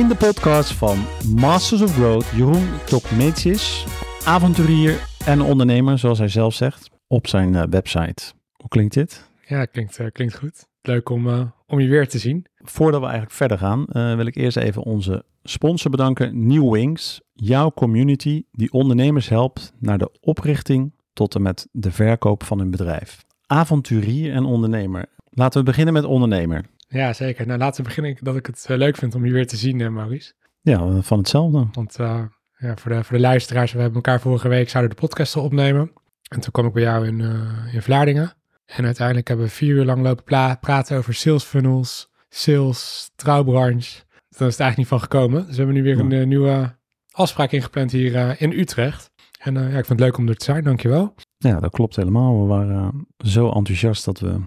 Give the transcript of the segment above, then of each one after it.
in de podcast van Masters of Growth Jeroen Tokmetsius, avonturier en ondernemer, zoals hij zelf zegt, op zijn eh, website. Hoe klinkt dit? Ja, klinkt, eh, klinkt goed. Leuk om, eh, om je weer te zien. Voordat we eigenlijk verder gaan, wil ik eerst even onze sponsor bedanken, New Wings, jouw community die ondernemers helpt naar de oprichting tot en met de verkoop van hun bedrijf. Avonturier en ondernemer. Laten we beginnen met ondernemer. Ja, zeker. Nou, laten we beginnen dat ik het eh, leuk vind om je weer te zien, eh, Maurice. Ja, van hetzelfde. Want eh, ja, voor, de, voor de luisteraars, we hebben elkaar vorige week zouden de podcast al opnemen. En toen kwam ik bij jou in, in Vlaardingen. En uiteindelijk hebben we vier uur lang lopen praten over sales funnels, sales, trouwbranche. Daar is het eigenlijk niet van gekomen. Dus we hebben nu weer een nieuwe afspraak ingepland hier in Utrecht. En ja, ik vind het leuk om er te zijn, dankjewel. Ja, dat klopt helemaal. We waren zo enthousiast dat we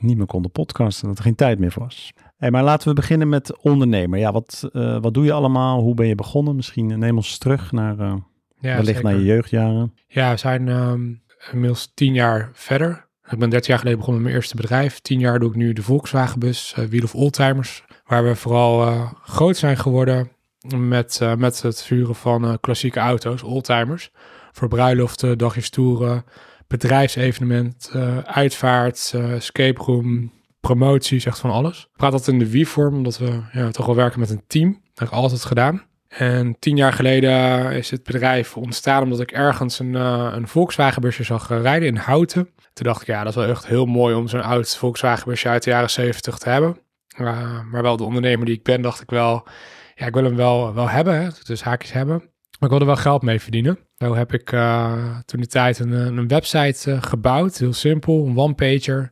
niet meer konden podcasten, dat er geen tijd meer was. Hey, maar laten we beginnen met ondernemer. Ja, wat, eh, wat doe je allemaal? Hoe ben je begonnen? Misschien eh, neem ons terug naar, eh Ja, wellicht naar je jeugdjaren. Ja, we zijn ehm, inmiddels tien jaar verder. Ik ben 13 jaar geleden begonnen met mijn eerste bedrijf. Tien jaar doe ik nu de Volkswagenbus, uh, Wheel of Oldtimers. Waar we vooral groot zijn geworden met, met het vuren van klassieke auto's, oldtimers. Voor bruiloften, dagjes toeren, bedrijfsevenement, eh, uitvaart, eh, escape room, promoties, echt van alles. Ik praat altijd in de wie-vorm, omdat we ja, toch wel werken met een team. Dat heb ik altijd gedaan. En tien jaar geleden is het bedrijf ontstaan omdat ik ergens een, eh, een Volkswagenbusje zag rijden in Houten. Toen dacht ik, ja, dat is wel echt heel mooi om zo'n oud Volkswagenbusje uit de jaren zeventig te hebben. Maar wel de ondernemer die ik ben, dacht ik wel, ja, ik wil hem wel, wel hebben, hè, dus haakjes hebben. Maar ik wilde wel geld mee verdienen. Zo heb ik uh, toen die tijd een, een website uh, gebouwd, heel simpel, een one-pager.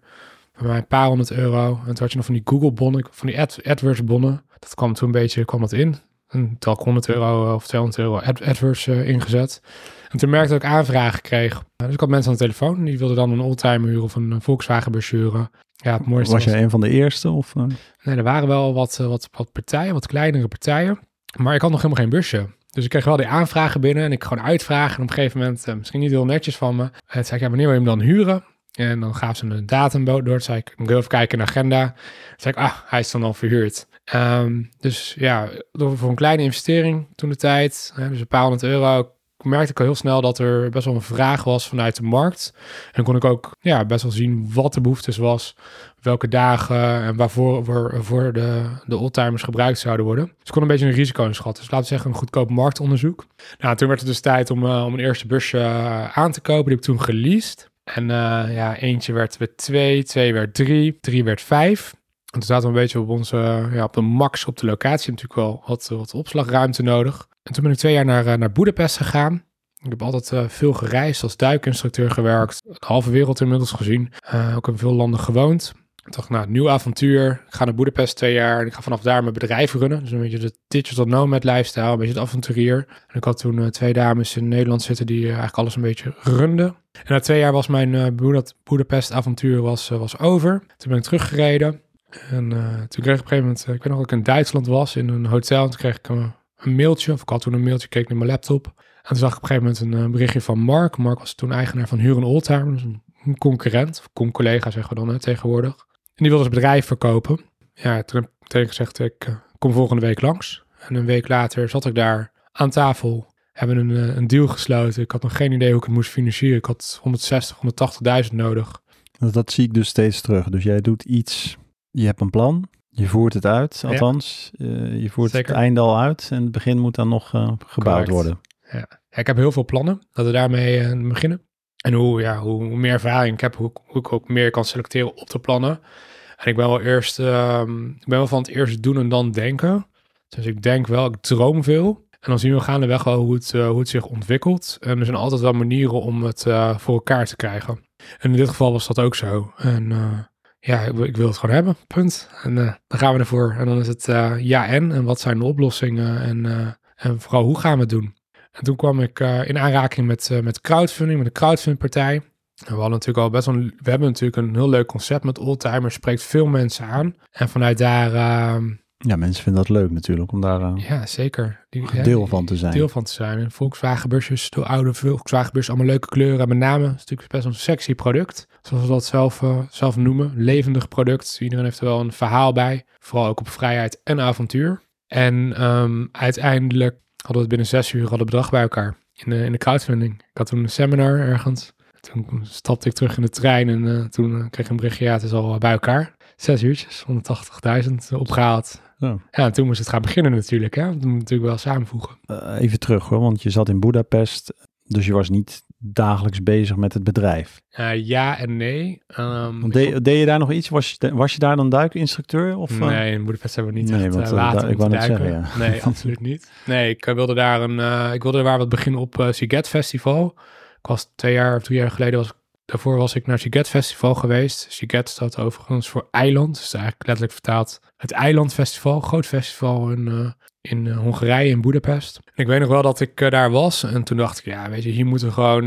Voor mij een paar honderd euro. En toen had je nog van die Google-bonnen, van die Ad AdWords-bonnen. Dat kwam toen een beetje, kwam dat in. En toen had ik 100 euro of 200 euro Ad AdWords uh, ingezet. En toen merkte ik aanvragen kreeg. Dus ik had mensen aan de telefoon. Die wilden dan een oldtimer huren of een Volkswagen huren. Ja, het mooiste was, was je een van de eerste? Of? Nee, er waren wel wat, wat, wat partijen, wat kleinere partijen. Maar ik had nog helemaal geen busje. Dus ik kreeg wel die aanvragen binnen en ik gewoon uitvragen. En op een gegeven moment, uh, misschien niet heel netjes van me. Toen zei ik, ja, wanneer wil je hem dan huren? En dan gaven ze een datum door. Toen zei ik, ik even kijken in de agenda. Toen zei ik, ah, hij is dan al verhuurd. Um, dus ja, voor een kleine investering toen de tijd, dus een paar honderd euro, merkte ik al heel snel dat er best wel een vraag was vanuit de markt. En kon ik ook ja, best wel zien wat de behoeftes was, welke dagen en waarvoor voor de, de oldtimers gebruikt zouden worden. Dus ik kon een beetje een risico inschatten. Dus laten we zeggen een goedkoop marktonderzoek. Nou, toen werd het dus tijd om, uh, om een eerste busje uh, aan te kopen. Die heb ik toen geleased. En uh, ja, eentje werd weer twee, twee werd drie, drie werd vijf. En toen zaten we een beetje op onze, ja, op de max op de locatie. Natuurlijk wel wat, wat opslagruimte nodig. En toen ben ik twee jaar naar, naar Boedapest gegaan. Ik heb altijd uh, veel gereisd, als duikinstructeur gewerkt. De halve wereld inmiddels gezien. Uh, ook in veel landen gewoond. Ik dacht, nou, nieuw avontuur. Ik ga naar Boedapest twee jaar en ik ga vanaf daar mijn bedrijf runnen. Dus een beetje de digital nomad lifestyle, een beetje het avonturier. En ik had toen uh, twee dames in Nederland zitten die eigenlijk alles een beetje runden. En na twee jaar was mijn Boedapest avontuur was, was over. Toen ben ik teruggereden. En toen kreeg ik op een gegeven moment, ik weet nog dat ik in Duitsland was, in een hotel. En toen kreeg ik een een mailtje, of ik had toen een mailtje, keek naar mijn laptop. En toen zag ik op een gegeven moment een uh, berichtje van Mark. Mark was toen eigenaar van Huren Oldtimer, dus een, concurrent, of con-collega zeggen we dan tegenwoordig. En die wilde zijn bedrijf verkopen. Ja, toen heb ik gezegd, ik uh, kom volgende week langs. En een week later zat ik daar aan tafel, hebben een, uh, een deal gesloten. Ik had nog geen idee hoe ik het moest financieren. Ik had 160, 180.000 nodig. Dat zie ik dus steeds terug. Dus jij doet iets, je hebt een plan, je voert het uit, althans. Ja. Uh, je voert Zeker. het einde al uit en het begin moet dan nog uh, gebouwd Correct. worden. Ja. ik heb heel veel plannen. Dat we daarmee uh, beginnen. En hoe, ja, hoe, hoe, meer ervaring ik heb, hoe, hoe, ik ook meer kan selecteren op de plannen. En ik ben wel eerst, um, ik ben wel van het eerst doen en dan denken. Dus ik denk wel, ik droom veel. En dan zien we gaandeweg wel hoe het, hoe het zich ontwikkelt. En er zijn altijd wel manieren om het voor elkaar te krijgen. En in dit geval was dat ook zo. En ja, ik, wil het gewoon hebben, punt. En uh, dan gaan we ervoor. En dan is het uh, ja en, en wat zijn de oplossingen en, uh, en vooral hoe gaan we het doen. En toen kwam ik in aanraking met, met crowdfunding, met een crowdfundpartij. En we hadden natuurlijk al best wel, een, we hebben natuurlijk een heel leuk concept met Oldtimer, spreekt veel mensen aan. En vanuit daar... ja, mensen vinden dat leuk natuurlijk om daar ja, zeker. Die, deel van te zijn. Deel van te zijn. En Volkswagenbusjes, de oude Volkswagenbus, allemaal leuke kleuren. Met name, het is natuurlijk best een sexy product. Zoals we dat zelf, uh, zelf noemen. Levendig product. Iedereen heeft er wel een verhaal bij. Vooral ook op vrijheid en avontuur. En ehm, uiteindelijk hadden we het binnen zes uur al het bedrag bij elkaar in de, in de crowdfunding. Ik had toen een seminar ergens. Toen stapte ik terug in de trein en eh, toen eh, kreeg ik een berichtje, ja, het is al bij elkaar. Zes uurtjes, 180.000 opgehaald. Ja, en toen moest het gaan beginnen natuurlijk. Hè? Dat moet natuurlijk wel samenvoegen. Eh, even terug hoor, want je zat in Budapest, dus je was niet dagelijks bezig met het bedrijf. Eh, ja en nee. Ik deed, je daar nog iets? Was je, was je daar dan duikinstructeur? Of, eh? nee, in Boedapest hebben we niet Nee, echt want, water ik duiken. zeggen, ja. Nee, absoluut niet. Nee, ik wilde daar een, ik wilde daar wat beginnen op uh, Siget Festival. Ik was twee jaar of drie jaar geleden, was, ik- daarvoor was ik naar Siget Festival geweest. Siget staat overigens voor eiland. Dus eigenlijk letterlijk vertaald het Eilandfestival. Groot festival in, eh, in eh, Hongarije, in Boedapest. En ik weet nog wel dat ik eh, daar was. En toen dacht ik, ja, weet je, hier moeten we gewoon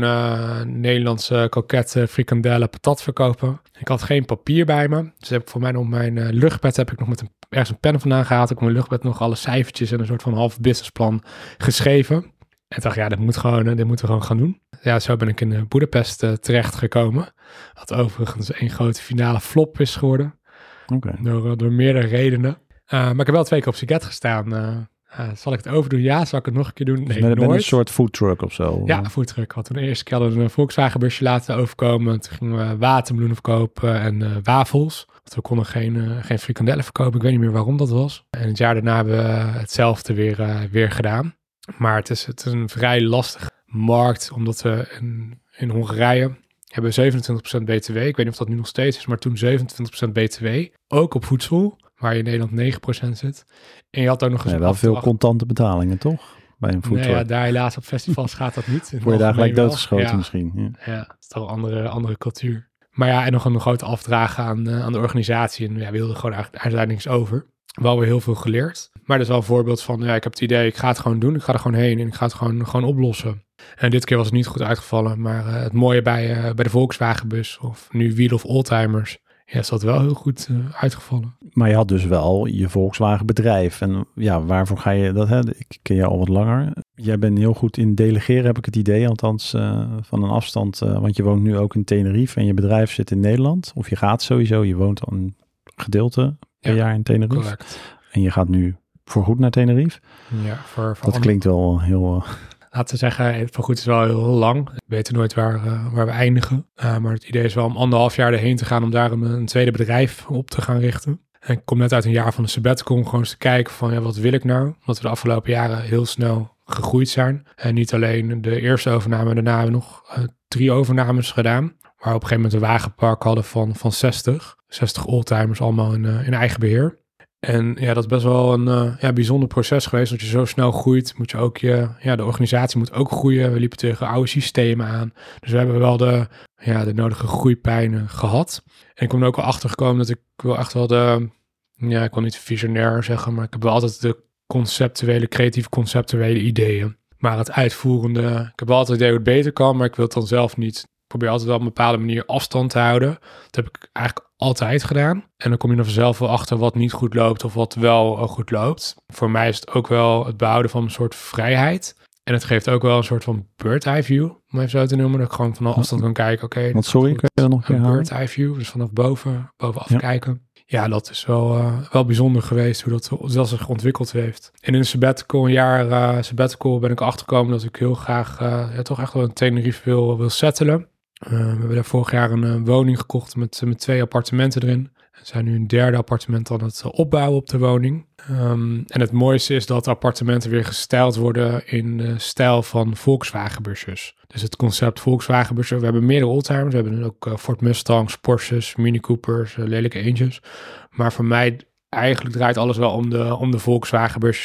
Nederlandse kokette frikandellen patat verkopen. Ik had geen papier bij me. Dus heb ik voor mij nog mijn luchtbed heb ik nog met een, ergens een pen vandaan gehaald. Ik heb mijn luchtbed nog alle cijfertjes en een soort van half businessplan geschreven. En dacht, ja, dit, moet gewoon, eh, dit moeten we gewoon gaan doen. Ja, zo ben ik in eh, Boedapest eh, terechtgekomen. Wat overigens een grote finale flop is geworden. Door, door meerdere redenen. Uh, maar ik heb wel twee keer op Siget gestaan. Uh, uh, zal ik het overdoen? Ja. Zal ik het nog een keer doen? Nee, Dus met, met nooit. een soort foodtruck of zo? Ja, een foodtruck. Want toen de eerste keer hadden we een Volkswagen busje laten overkomen. Toen gingen we watermeloenen verkopen en uh, wafels. Want we konden geen, geen frikandellen verkopen. Ik weet niet meer waarom dat was. En het jaar daarna hebben we hetzelfde weer, weer gedaan. Maar het is, het is een vrij lastige markt. Omdat we in, in Hongarije hebben we 27% BTW. Ik weet niet of dat nu nog steeds is, maar toen 27% BTW. Ook op voedsel, waar je in Nederland 9% zit. En je had ook nog eens ja, wel veel contante betalingen, toch? Bij een Nee, foodtruck. ja, daar helaas op festivals gaat dat niet. Word je daar gelijk doodgeschoten Ja, misschien? Ja. ja, het is toch een andere, andere cultuur. Maar ja, en nog een grote afdragen aan, eh, aan de organisatie. En ja, we hielden gewoon eigenlijk uiteindelijk over. Wel weer heel veel geleerd. Maar dat is wel een voorbeeld van, ja, ik heb het idee, ik ga het gewoon doen. Ik ga er gewoon heen en ik ga het gewoon, gewoon oplossen. En dit keer was het niet goed uitgevallen. Maar uh, het mooie bij, uh, bij de Volkswagenbus of nu Wheel of Oldtimers. Ja, is dat wel heel goed uh, uitgevallen. Maar je had dus wel je Volkswagen bedrijf. En ja, waarvoor ga je dat? Hè? Ik ken je al wat langer. Jij bent heel goed in delegeren, heb ik het idee. Althans, uh, van een afstand. Uh, want je woont nu ook in Tenerife en je bedrijf zit in Nederland. Of je gaat sowieso. Je woont al een gedeelte per Ja, jaar in Tenerife. Correct. En je gaat nu voorgoed naar Tenerife. Ja, voor, voor Dat klinkt wel heel... Uh, laten we zeggen, voor goed is wel heel lang. We weten nooit waar, uh, waar we eindigen. Uh, maar het idee is wel om anderhalf jaar erheen te gaan om daar een, een, tweede bedrijf op te gaan richten. En ik kom net uit een jaar van de sabbatical om gewoon eens te kijken van ja, wat wil ik nou? Omdat we de afgelopen jaren heel snel gegroeid zijn. En niet alleen de eerste overname, daarna hebben we nog uh, drie overnames gedaan. Waar we op een gegeven moment een wagenpark hadden van, van 60. 60 oldtimers allemaal in, in eigen beheer. En ja, dat is best wel een uh, ja, bijzonder proces geweest. Dat je zo snel groeit, moet je ook je, ja, de organisatie moet ook groeien. We liepen tegen oude systemen aan. Dus we hebben wel de, ja, de nodige groeipijnen gehad. En ik er ook wel achter gekomen dat ik wel echt wel de, ja, ik wil niet visionair zeggen, maar ik heb wel altijd de conceptuele, creatieve conceptuele ideeën. Maar het uitvoerende, ik heb wel altijd het idee hoe het beter kan, maar ik wil het dan zelf niet. Ik probeer altijd wel op een bepaalde manier afstand te houden. Dat heb ik eigenlijk altijd gedaan. En dan kom je er vanzelf wel achter wat niet goed loopt of wat wel goed loopt. Voor mij is het ook wel het behouden van een soort vrijheid. En het geeft ook wel een soort van bird-eye view, om even zo te noemen. Dat ik gewoon van afstand kan kijken, oké. Okay, Want sorry, kun je dat nog een Een bird-eye view, dus vanaf boven, bovenaf Ja. kijken. Ja, dat is wel, uh, wel bijzonder geweest hoe dat, hoe dat zich ontwikkeld heeft. En in een sabbatical, een jaar uh, sabbatical, ben ik achtergekomen dat ik heel graag uh, ja, toch echt wel in Tenerife wil, wil settelen. Uh, we hebben daar vorig jaar een, een woning gekocht met, met twee appartementen erin. We zijn nu een derde appartement aan het opbouwen op de woning. Um, en het mooiste is dat de appartementen weer gestyled worden in de stijl van Volkswagenbusjes. Dus het concept Volkswagenbusjes. We hebben meerdere oldtimers. We hebben ook Ford Mustangs, Porsches, Mini Coopers, lelijke Angels. Maar voor mij eigenlijk draait alles wel om de, om de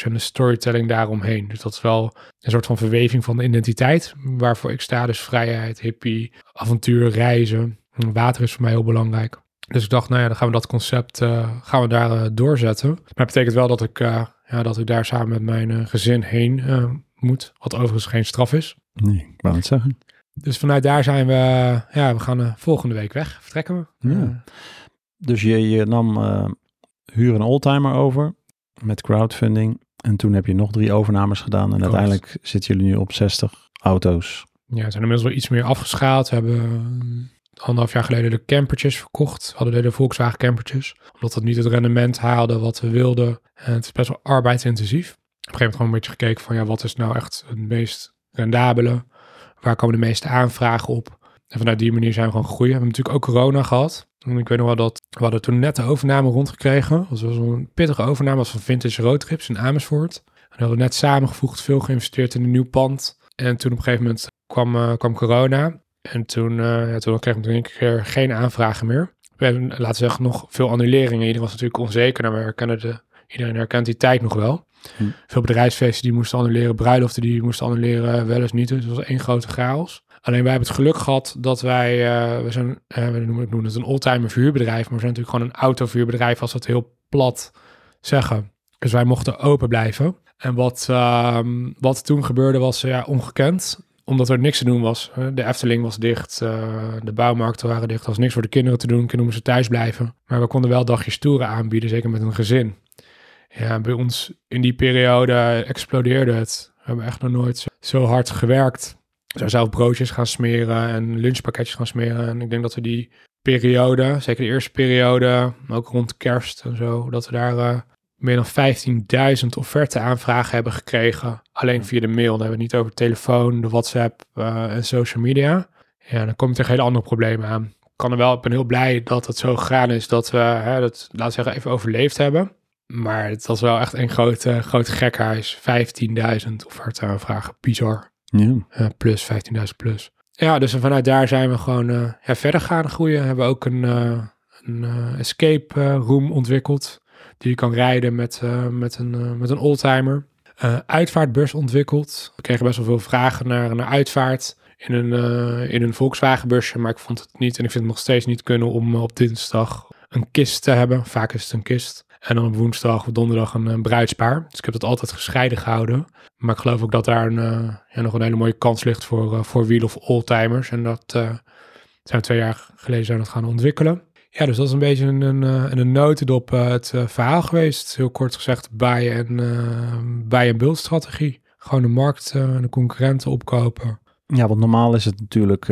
en de storytelling daaromheen. Dus dat is wel een soort van verweving van de identiteit. Waarvoor ik sta. Dus vrijheid, hippie, avontuur, reizen. Water is voor mij heel belangrijk. Dus ik dacht, nou ja, dan gaan we dat concept uh, gaan we daar uh, doorzetten. Maar het betekent wel dat ik, uh, ja, dat ik daar samen met mijn gezin heen moet. Wat overigens geen straf is. Nee, ik wou het zeggen. Dus vanuit daar zijn we, ja, we gaan volgende week weg. Vertrekken we. Ja. Dus je, je nam huur een oldtimer over met crowdfunding. En toen heb je nog drie overnames gedaan. En uiteindelijk zitten jullie nu op 60 auto's. Ja, we zijn inmiddels wel iets meer afgeschaald. We hebben anderhalf jaar geleden de campertjes verkocht. We hadden de Volkswagen campertjes. Omdat dat niet het rendement haalde wat we wilden. En het is best wel arbeidsintensief. Op een gegeven moment gewoon een beetje gekeken van ja, wat is nou echt het meest rendabele? Waar komen de meeste aanvragen op? En vanuit die manier zijn we gewoon gegroeid. We hebben natuurlijk ook corona gehad. En ik weet nog wel dat we hadden toen net de overname rondgekregen. Dat was een pittige overname als van Vintage Roadtrips in Amersfoort. En we hadden net samengevoegd, veel geïnvesteerd in een nieuw pand. En toen op een gegeven moment kwam, uh, kwam corona. En toen, uh, ja, toen kregen we een keer geen aanvragen meer. We hebben, laten we zeggen, nog veel annuleringen. Iedereen was natuurlijk onzeker, maar we herkennen de, iedereen herkent die tijd nog wel. Hm. Veel bedrijfsfeesten die moesten annuleren, bruiloften die moesten annuleren, wel eens niet. Dus het was één grote chaos. Alleen wij hebben het geluk gehad dat wij, uh, we zijn, uh, we noemen, het een oldtimer vuurbedrijf, maar we zijn natuurlijk gewoon een autovuurbedrijf als we het heel plat zeggen. Dus wij mochten open blijven. En wat, uh, wat toen gebeurde was ja, ongekend omdat er niks te doen was. De Efteling was dicht, uh, de bouwmarkten waren dicht. Er was niks voor de kinderen te doen. Kinderen moesten thuis blijven. Maar we konden wel dagjes toeren aanbieden, zeker met een gezin. Ja, bij ons in die periode explodeerde het. We hebben echt nog nooit zo hard gewerkt. Zijn zelf broodjes gaan smeren en lunchpakketjes gaan smeren. En ik denk dat we die periode, zeker de eerste periode, ook rond kerst en zo, dat we daar uh, meer dan 15.000 offerte aanvragen hebben gekregen. Alleen via de mail. Dan hebben we het niet over telefoon, de WhatsApp uh, en social media. Ja, dan kom je tegen hele andere problemen aan. Kan er wel, ik ben heel blij dat het zo gegaan is dat we hè, dat, laten we zeggen, even overleefd hebben. Maar het was wel echt een groot, uh, groot gekhuis. 15.000 offerte aanvragen. Bizar. Ja. Uh, plus 15.000 plus. Ja, dus vanuit daar zijn we gewoon ja, verder gaan groeien. Hebben ook een, uh, een escape room ontwikkeld. Die je kan rijden met, met, een, met een oldtimer. uitvaartbus ontwikkeld. We kregen best wel veel vragen naar, naar uitvaart. In een, in een Volkswagen busje. Maar ik vond het niet en ik vind het nog steeds niet kunnen om op dinsdag een kist te hebben. Vaak is het een kist. En dan op woensdag of donderdag een, een, bruidspaar. Dus ik heb dat altijd gescheiden gehouden. Maar ik geloof ook dat daar een, uh, ja, nog een hele mooie kans ligt voor, uh, voor wiel of oldtimers. En dat zijn we twee jaar geleden zijn dat gaan ontwikkelen. Ja, dus dat is een beetje een, een, een notendop het verhaal geweest. Heel kort gezegd, bij en, bij en build strategie. Gewoon de markt en de concurrenten opkopen. Ja, want normaal is het natuurlijk,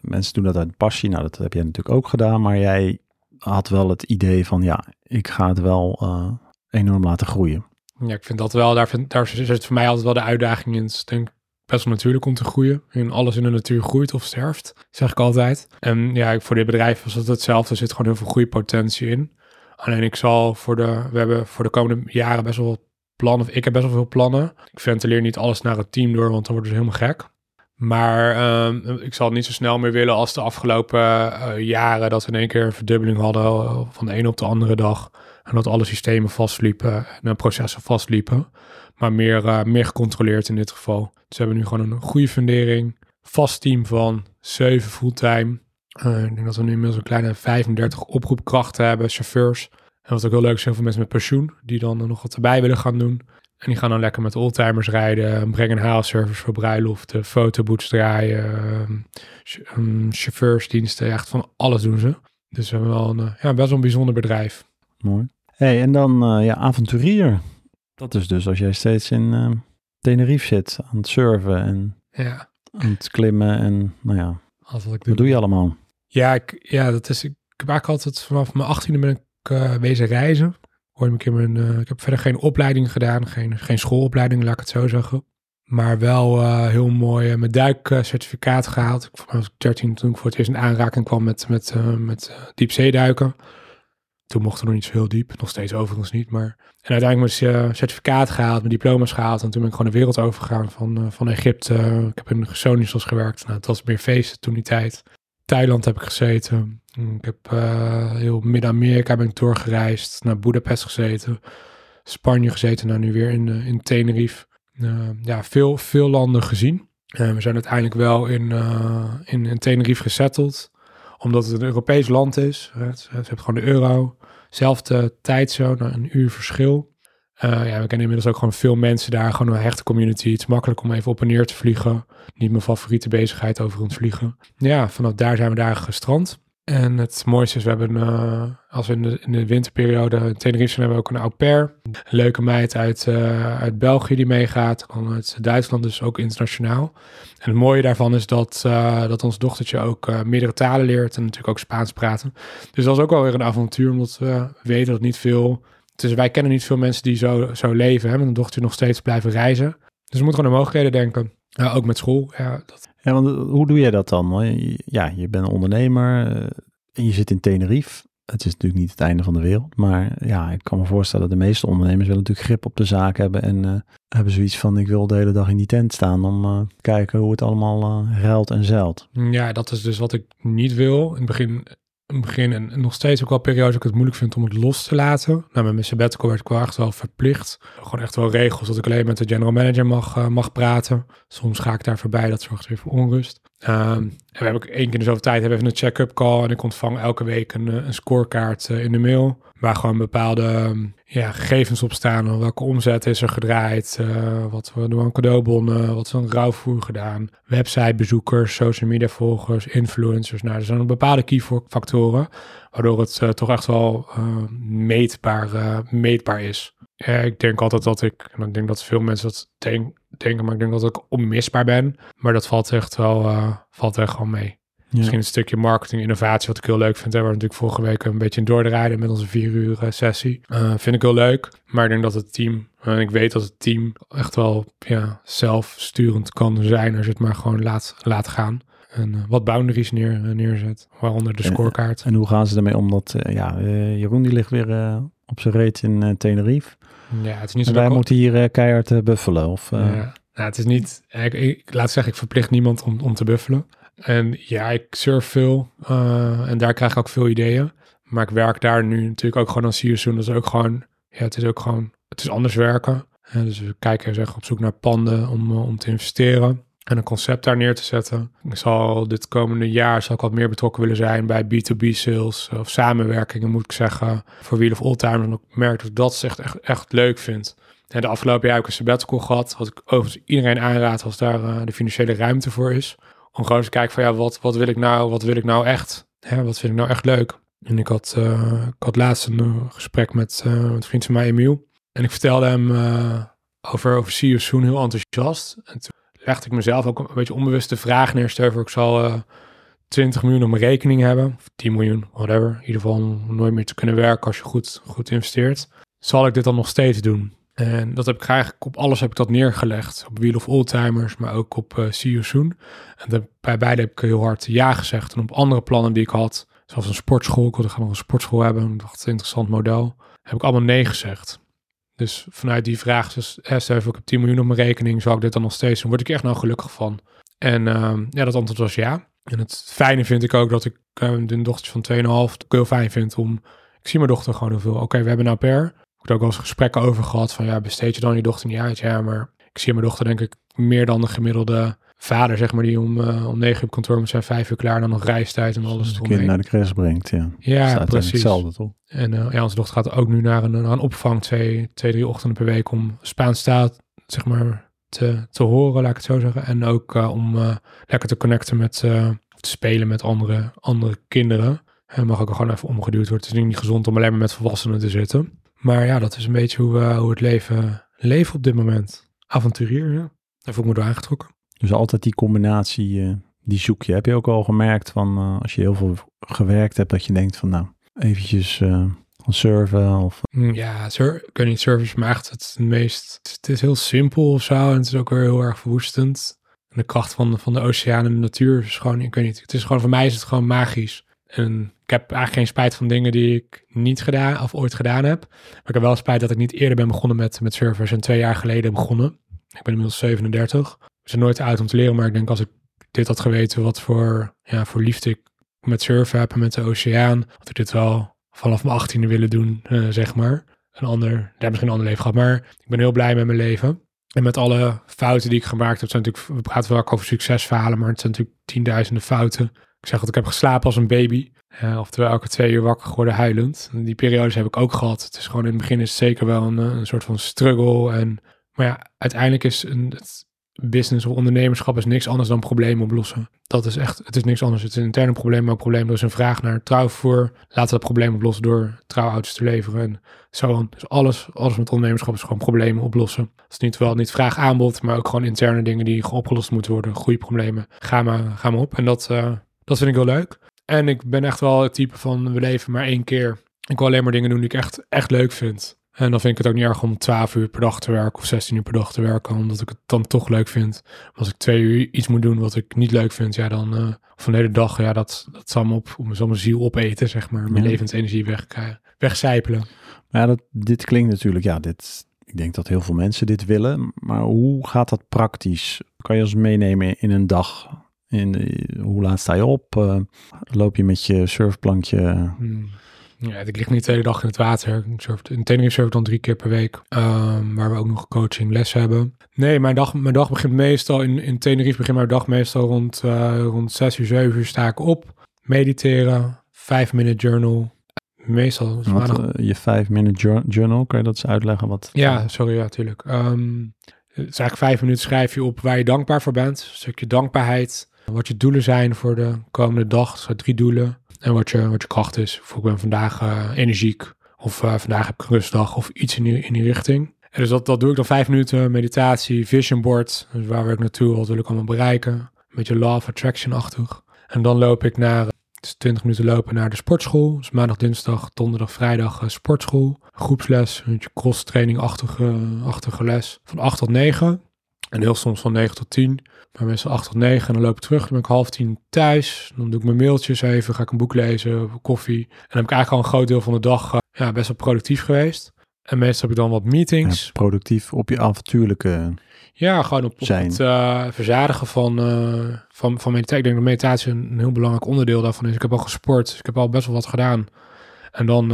mensen doen dat uit passie. Nou, dat heb jij natuurlijk ook gedaan. Maar jij had wel het idee van, ja, ik ga het wel uh, enorm laten groeien. Ja, ik vind dat wel, daar, vind, daar zit voor mij altijd wel de uitdaging in. Het is denk best wel natuurlijk om te groeien. En alles in de natuur groeit of sterft, zeg ik altijd. En ja, voor dit bedrijf was het hetzelfde. Er zit gewoon heel veel groeipotentie in. Alleen ik zal voor de, we hebben voor de komende jaren best wel plannen. Ik heb best wel veel plannen. Ik ventileer niet alles naar het team door, want dan wordt het helemaal gek. Maar um, ik zal het niet zo snel meer willen als de afgelopen uh, jaren dat we in één keer een verdubbeling hadden van de ene op de andere dag. En dat alle systemen vastliepen en processen vastliepen. Maar meer, uh, meer gecontroleerd in dit geval. Dus we hebben nu gewoon een goede fundering. Vast team van 7 fulltime. Ik denk dat we nu inmiddels een kleine 35 oproepkrachten hebben, chauffeurs. En wat ook heel leuk is, heel veel mensen met pensioen die dan nog wat erbij willen gaan doen. En die gaan dan lekker met oldtimers rijden, brengen haalservice voor bruiloften, fotoboots draaien, um, chauffeursdiensten, echt van alles doen ze. Dus we hebben wel een ja, best wel een bijzonder bedrijf. Mooi. hey, en dan uh, ja, avonturier. Dat is dus als jij steeds in uh, Tenerife zit, aan het surfen en ja. aan het klimmen en nou ja, wat, ik doe. wat doe je allemaal? Ja, ik, ja dat is, ik heb eigenlijk altijd vanaf mijn achttiende ben ik uh, wezen reizen. Ik, mijn, uh, ik heb verder geen opleiding gedaan, geen, geen schoolopleiding, laat ik het zo zeggen. Maar wel uh, heel mooi uh, mijn duikcertificaat gehaald. Ik was 13 toen ik voor het eerst in aanraking kwam met, met, met diepzeeduiken. Toen mocht er nog niet zo heel diep, nog steeds overigens niet. Maar... En uiteindelijk mijn certificaat gehaald, mijn diploma's gehaald. En toen ben ik gewoon de wereld overgegaan van, van Egypte. ik heb in Sonisos gewerkt. Nou, het was meer feesten toen die tijd. Thailand heb ik gezeten. Ik heb uh, heel Midden-Amerika ben ik doorgereisd. Naar Budapest gezeten. Spanje gezeten. Nou nu weer in, uh, in Tenerife. Uh, ja, veel, veel landen gezien. we zijn uiteindelijk wel in, in, in Tenerife gesetteld. Omdat het een Europees land is. Het hebt gewoon de euro. Zelfde tijdzone, een uur verschil. Uh, ja, we kennen inmiddels ook gewoon veel mensen daar. Gewoon een hechte community. Het is makkelijk om even op en neer te vliegen. Niet mijn favoriete bezigheid over ons vliegen. Ja, vanaf daar zijn we daar gestrand. En het mooiste is, we hebben, uh, als we in de, in de winterperiode in Tenerife zijn, hebben we ook een au pair. Een leuke meid uit, uh, uit België die meegaat, dan uit Duitsland, dus ook internationaal. En het mooie daarvan is dat, dat ons dochtertje ook meerdere talen leert en natuurlijk ook Spaans praten. Dus dat is ook wel weer een avontuur, omdat we weten dat niet veel... Dus wij kennen niet veel mensen die zo, zo leven, hè, met een dochtertje nog steeds blijven reizen. Dus we moeten gewoon aan mogelijkheden denken. Ja, ook met school. Ja, dat... ja, want hoe doe jij dat dan? Ja, je bent een ondernemer en je zit in Tenerife. Het is natuurlijk niet het einde van de wereld. Maar ja, ik kan me voorstellen dat de meeste ondernemers willen natuurlijk grip op de zaak hebben. En uh, hebben zoiets van, ik wil de hele dag in die tent staan om uh, kijken hoe het allemaal uh, ruilt en zeilt. Ja, dat is dus wat ik niet wil. In het begin in het begin en nog steeds ook wel periodes dat ik het moeilijk vind om het los te laten. Nou, met mijn sabbatical werd ik wel echt wel verplicht. Gewoon echt wel regels dat ik alleen met de general manager mag, uh, mag praten. Soms ga ik daar voorbij, dat zorgt weer voor onrust. Um, en we hebben ook één keer in de zoveel tijd hebben even een check-up call. En ik ontvang elke week een, een scorekaart uh, in de mail. Waar gewoon bepaalde um, ja, gegevens op staan. Welke omzet is er gedraaid? Uh, wat we doen aan cadeaubonnen? Wat is een rouwvoer gedaan? Websitebezoekers, social media volgers, influencers. Nou, er zijn bepaalde key factoren. Waardoor het toch echt wel uh, meetbaar, meetbaar is. Ja, ik denk altijd dat ik, en ik denk dat veel mensen dat denk, denken, maar ik denk dat ik onmisbaar ben. Maar dat valt echt wel, valt echt wel mee. Ja. Misschien een stukje marketing, innovatie, wat ik heel leuk vind. Hè, waar we natuurlijk vorige week een beetje in doordraaiden met onze vier uur sessie. Uh, vind ik heel leuk. Maar ik denk dat het team, en ik weet dat het team echt wel ja, zelfsturend kan zijn als je het maar gewoon laat, laat gaan. En wat boundaries neer, neerzet, waaronder de scorekaart. En, en hoe gaan ze ermee om? Dat, ja, Jeroen die ligt weer op zijn reet in Tenerife. Ja, het is niet zo. wij moeten hier keihard buffelen. Of, ja. Nou, het is niet, ik, ik, laat zeggen, ik verplicht niemand om, om te buffelen. En ja, ik surf veel uh, en daar krijg ik ook veel ideeën. Maar ik werk daar nu natuurlijk ook gewoon als CSU. Dat is ook gewoon, ja, het is ook gewoon, het is anders werken. En dus we kijken zeg, op zoek naar panden om, uh, om te investeren en een concept daar neer te zetten. Ik zal dit komende jaar zal ik wat meer betrokken willen zijn bij B2B sales of samenwerkingen moet ik zeggen. Voor Wheel of Oldtimer. En ik merk dat ik dat echt, echt, echt leuk vind. En de afgelopen jaar heb ik een sabbatical gehad. Wat ik overigens iedereen aanraad als daar uh, de financiële ruimte voor is om gewoon eens te kijken van ja, wat, wat wil ik nou, wat wil ik nou echt? Hè, wat vind ik nou echt leuk? En ik had, uh, ik had laatst een gesprek met, met een vriend van mij, Emiel. En ik vertelde hem over, over See You Soon heel enthousiast. En toen legde ik mezelf ook een beetje onbewust de vraag neer. Stel ik zal 20 miljoen op mijn rekening hebben. Of 10 miljoen, whatever. In ieder geval nooit meer te kunnen werken als je goed, goed investeert. Zal ik dit dan nog steeds doen? En dat heb ik eigenlijk op alles heb ik dat neergelegd. Op Wheel of Oldtimers, maar ook op uh, See You Soon. En bij beide heb ik heel hard ja gezegd. En op andere plannen die ik had, zoals een sportschool. Ik wilde nog een sportschool hebben. Ik dacht, interessant model. Heb ik allemaal nee gezegd. Dus vanuit die vraag, dus, stel ik heb 10 miljoen op mijn rekening, zou ik dit dan nog steeds doen? Word ik echt nou gelukkig van? En uh, ja, dat antwoord was ja. En het fijne vind ik ook dat ik uh, een dochtertje van 2,5 heel fijn vind om... Ik zie mijn dochter gewoon heel veel. Oké, we hebben nou per heb ook wel eens gesprekken over gehad van ja, besteed je dan je dochter niet uit? Ja, maar ik zie mijn dochter denk ik meer dan de gemiddelde vader, zeg maar, die om, uh, om negen uur op kantoor moet zijn, vijf uur klaar, dan nog reistijd en alles. Dus kind naar de crash brengt, ja. Ja, precies. Hetzelfde, toch? En uh, ja, onze dochter gaat ook nu naar een, naar een opvang twee, twee, drie ochtenden per week om Spaans staat, zeg maar, te, te horen, laat ik het zo zeggen. En ook uh, om lekker te connecten met, te spelen met andere, andere kinderen. En mag ook gewoon even omgeduwd worden. Het is niet gezond om alleen maar met volwassenen te zitten. Maar ja, dat is een beetje hoe, hoe het leven leven op dit moment. Avonturier, ja. Daar voel ik me door aangetrokken. Dus altijd die combinatie, uh, die zoek je. Heb je ook al gemerkt van uh, als je heel veel gewerkt hebt, dat je denkt van nou, eventjes surfen of... Mm, ja, sur ik weet niet, surfen maar echt het meest... Het is heel simpel of zo en het is ook weer heel erg verwoestend. En de kracht van, van de oceaan en de natuur is gewoon, ik weet niet, het is gewoon, voor mij is het gewoon magisch. En ik heb eigenlijk geen spijt van dingen die ik niet gedaan of ooit gedaan heb. Maar ik heb wel spijt dat ik niet eerder ben begonnen met, met en twee jaar geleden begonnen. Ik ben inmiddels 37. Zijn nooit uit om te leren, maar ik denk als ik dit had geweten wat voor, ja, voor liefde ik met surfen heb en met de oceaan, had ik dit wel vanaf mijn achttiende willen doen, uh, zeg maar. Een ander, daar heb misschien een ander leven gehad, maar ik ben heel blij met mijn leven. En met alle fouten die ik gemaakt heb, zijn natuurlijk, we praten wel over succesverhalen, maar het zijn natuurlijk tienduizenden fouten. Ik zeg dat ik heb geslapen als een baby. Uh, oftewel elke twee uur wakker geworden huilend. die periodes heb ik ook gehad. Het is gewoon in het begin is zeker wel een, een soort van struggle. En, maar ja, uiteindelijk is een, het, business of ondernemerschap is niks anders dan problemen oplossen. Dat is echt, het is niks anders. Het is een interne probleem, maar een probleem. Is een vraag naar trouwvoer. Laten we dat probleem oplossen door trouwauto's te leveren. En zo. Dus alles, alles met ondernemerschap is gewoon problemen oplossen. Dat is niet wel niet vraag aanbod, maar ook gewoon interne dingen die opgelost moeten worden. Goede problemen. Ga maar, ga maar op. En dat, uh, dat vind ik heel leuk. En ik ben echt wel het type van we leven maar één keer. Ik wil alleen maar dingen doen die ik echt, echt leuk vind. En dan vind ik het ook niet erg om 12 uur per dag te werken of 16 uur per dag te werken, omdat ik het dan toch leuk vind. als ik twee uur iets moet doen wat ik niet leuk vind, ja, dan uh, van de hele dag, ja, dat, dat zal me op, zal mijn ziel opeten, zeg maar. Mijn levensenergie weg, wegcijpelen. Ja, dat, dit klinkt natuurlijk, ja, dit, ik denk dat heel veel mensen dit willen. Maar hoe gaat dat praktisch? Kan je ons meenemen in een dag? In, hoe laat sta je op? Uh, loop je met je surfplankje? Hmm. Ja, ik lig niet de hele dag in het water. Ik surf, in Tenerife surf ik dan drie keer per week. Um, waar we ook nog coaching les hebben. Nee, mijn dag, mijn dag begint meestal... In, in Tenerife begint mijn dag meestal rond, uh, rond 6 uur, 7 uur sta ik op. Mediteren. 5 minute journal. Meestal. Wat, uh, je 5 minute journal, kan je dat eens uitleggen? Wat, ja, sorry, ja, natuurlijk. Um, het is eigenlijk vijf minuten schrijf je op waar je dankbaar voor bent. Een stukje dankbaarheid. Wat je doelen zijn voor de komende dag. Zo drie doelen. En wat je, wat je kracht is. Of ik ben vandaag uh, energiek. Of uh, vandaag heb ik een rustdag. Of iets in die, in die richting. En dus dat, dat doe ik dan vijf minuten. Meditatie, vision board. Dus waar wil ik naartoe? Wat wil ik allemaal bereiken? Een beetje law of attraction-achtig. En dan loop ik naar... Dus 20 minuten lopen naar de sportschool. Dus maandag, dinsdag, donderdag, vrijdag uh, sportschool. Groepsles, een beetje cross-training-achtige achtige les. Van 8 tot 9. En heel soms van 9 tot 10. Maar meestal 8 tot 9. En dan loop ik terug. Dan ben ik half tien thuis. Dan doe ik mijn mailtjes even. Ga ik een boek lezen. Koffie. En dan heb ik eigenlijk al een groot deel van de dag uh, ja, best wel productief geweest. En meestal heb ik dan wat meetings. Ja, productief op je avontuurlijke Ja, gewoon op, op het uh, verzadigen van, uh, van, van meditatie. Ik denk dat meditatie een heel belangrijk onderdeel daarvan is. Ik heb al gesport. Dus ik heb al best wel wat gedaan. En dan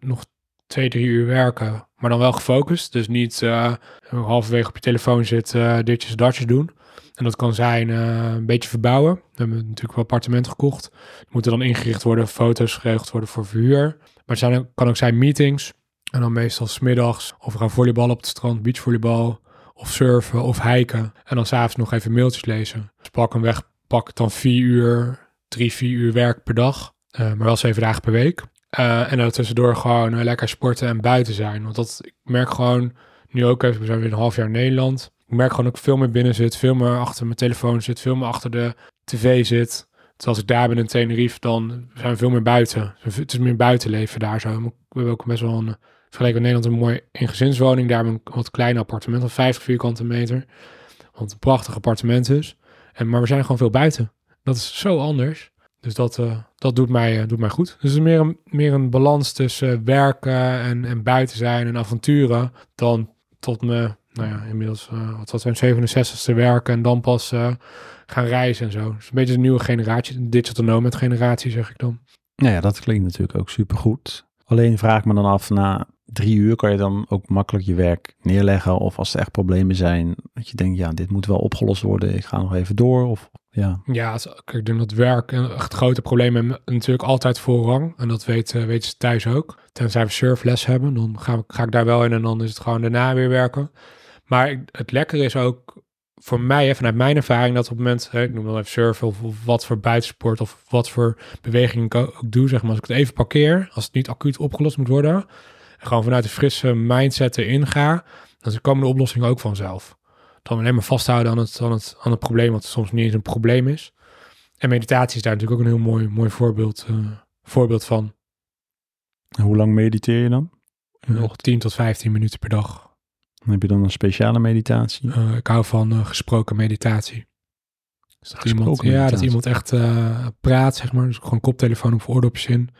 nog twee, drie uur werken. Maar dan wel gefocust. Dus niet uh, halverwege op je telefoon zitten, uh, ditjes, datjes doen. En dat kan zijn uh, een beetje verbouwen. We hebben natuurlijk wel appartementen gekocht. Die moeten dan ingericht worden, foto's geregeld worden voor verhuur. Maar het zijn, kan ook zijn meetings. En dan meestal smiddags. Of we gaan volleyballen op het strand, beachvolleybal. Of surfen of hiken. En dan s'avonds nog even mailtjes lezen. Dus pak hem weg, pak dan vier uur, drie, vier uur werk per dag. maar wel zeven dagen per week. Uh, en dan tussendoor gewoon uh, lekker sporten en buiten zijn. Want dat, ik merk gewoon, nu ook even, we zijn weer een half jaar in Nederland. Ik merk gewoon dat ik veel meer binnen zit, veel meer achter mijn telefoon zit, veel meer achter de tv zit. Dus als ik daar ben in Tenerife, dan zijn we veel meer buiten. Het is meer buitenleven daar zo. We hebben ook best wel een, vergeleken met Nederland, een mooi ingezinswoning. Daar hebben we een wat klein appartement van 50 vierkante meter. Wat een prachtig appartement is. En, maar we zijn gewoon veel buiten. Dat is zo anders. Dus dat, dat doet, mij, uh, doet mij goed. Dus het is meer een, meer een balans tussen werken en, en buiten zijn en avonturen dan tot me, nou ja, inmiddels, uh, wat was zijn 67ste werken en dan pas gaan reizen en zo. Dus een beetje een nieuwe generatie, een digital nomad generatie zeg ik dan. Nou ja, dat klinkt natuurlijk ook super goed. Alleen vraag ik me dan af, na drie uur kan je dan ook makkelijk je werk neerleggen? Of als er echt problemen zijn, dat je denkt, ja, dit moet wel opgelost worden, ik ga nog even door? Of ja, ja ik denk dat werk een echt grote probleem hebben natuurlijk altijd voorrang. En dat weet, uh, weten ze thuis ook. Tenzij we surfles hebben, dan ga, ga ik daar wel in en dan is het gewoon daarna weer werken. Maar het lekker is ook voor mij, vanuit mijn ervaring, dat op het moment, ik noem wel even surfen of, of, wat voor buitensport of wat voor beweging ik ook doe, zeg maar, als ik het even parkeer, als het niet acuut opgelost moet worden, en gewoon vanuit een frisse mindset erin ga, dan komen de oplossingen ook vanzelf dan alleen maar vasthouden aan het, aan, het, aan het probleem, wat soms niet eens een probleem is. En meditatie is daar natuurlijk ook een heel mooi, mooi voorbeeld, uh, voorbeeld van. En hoe lang mediteer je dan? Uh, 10 tot 15 minuten per dag. heb je dan een speciale meditatie? Uh, ik hou van uh, gesproken meditatie. Dus dat iemand, ja, dat iemand echt praat, zeg maar. Dus gewoon koptelefoon of oordopjes in.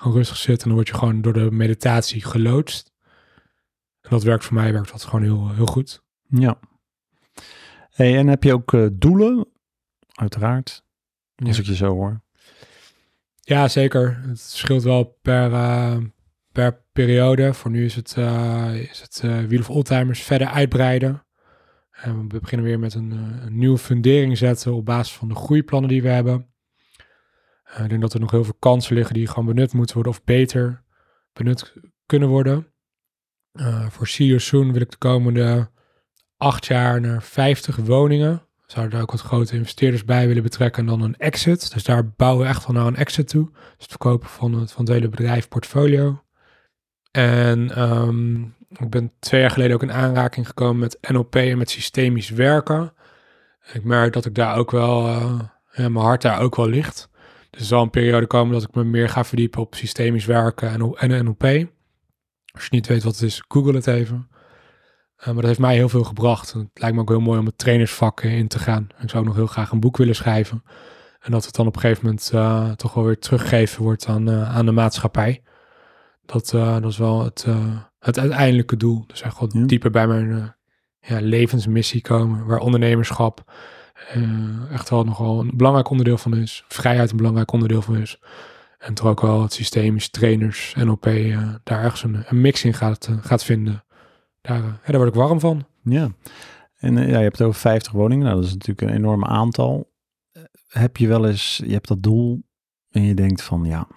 Gewoon rustig zitten en dan word je gewoon door de meditatie geloodst. En dat werkt voor mij, werkt dat gewoon heel, heel goed. Ja. Hey, en heb je ook uh, doelen? Uiteraard. Als ik je zo hoor. Ja, zeker. Het scheelt wel per, uh, per periode. Voor nu is het, uh, is het Wheel of Oldtimers verder uitbreiden. En we beginnen weer met een, een, nieuwe fundering zetten op basis van de groeiplannen die we hebben. Ik denk dat er nog heel veel kansen liggen die gewoon benut moeten worden of beter benut kunnen worden. voor See You Soon wil ik de komende acht jaar naar 50 woningen. Zouden daar ook wat grote investeerders bij willen betrekken en dan een exit. Dus daar bouwen we echt wel naar een exit toe. Dus het verkopen van het, van het hele bedrijf portfolio. En ehm, ik ben twee jaar geleden ook in aanraking gekomen met NLP en met systemisch werken. Ik merk dat ik daar ook wel, uh, mijn hart daar ook wel ligt. Dus er zal een periode komen dat ik me meer ga verdiepen op systemisch werken en, en NLP. Als je niet weet wat het is, google het even. Uh, maar dat heeft mij heel veel gebracht. Het lijkt me ook heel mooi om het trainersvak in te gaan. Ik zou ook nog heel graag een boek willen schrijven. En dat het dan op een gegeven moment uh, toch wel weer teruggegeven wordt aan, aan de maatschappij. Dat, dat is wel het, het uiteindelijke doel. Dus echt wat dieper bij mijn ja, levensmissie komen. Waar ondernemerschap echt wel nogal een belangrijk onderdeel van is. Vrijheid een belangrijk onderdeel van is. En toch ook wel het systemisch trainers, NLP, uh, daar ergens een, een, mix in gaat, uh, gaat vinden. Daar, daar word ik warm van. Ja, en ja, je hebt het over 50 woningen. Nou, dat is natuurlijk een enorm aantal. heb je wel eens, je hebt dat doel en je denkt van ja,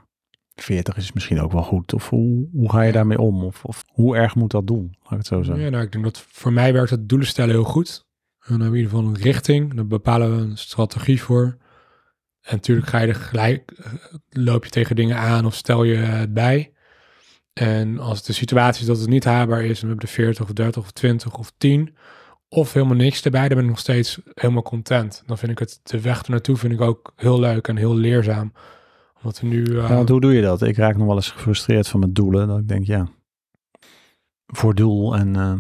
40 is misschien ook wel goed. Of hoe, hoe ga je daarmee om? Of, of hoe erg moet dat doel? Laat ik het zo zeggen. Ja, nou, ik denk dat voor mij werkt het doelen stellen heel goed. En dan hebben we in ieder geval een richting. Daar bepalen we een strategie voor. En natuurlijk ga je er gelijk, uh, loop je tegen dingen aan of stel je het bij. En als de situatie is dat het niet haalbaar is en we hebben de 40 of 30 of 20 of 10 of helemaal niks erbij, dan ben ik nog steeds helemaal content. Dan vind ik het, de weg ernaartoe vind ik ook heel leuk en heel leerzaam. Omdat we nu... Uh, ja, want hoe doe je dat? Ik raak nog wel eens gefrustreerd van mijn doelen. Dat ik denk, ja, voor doel en... Uh,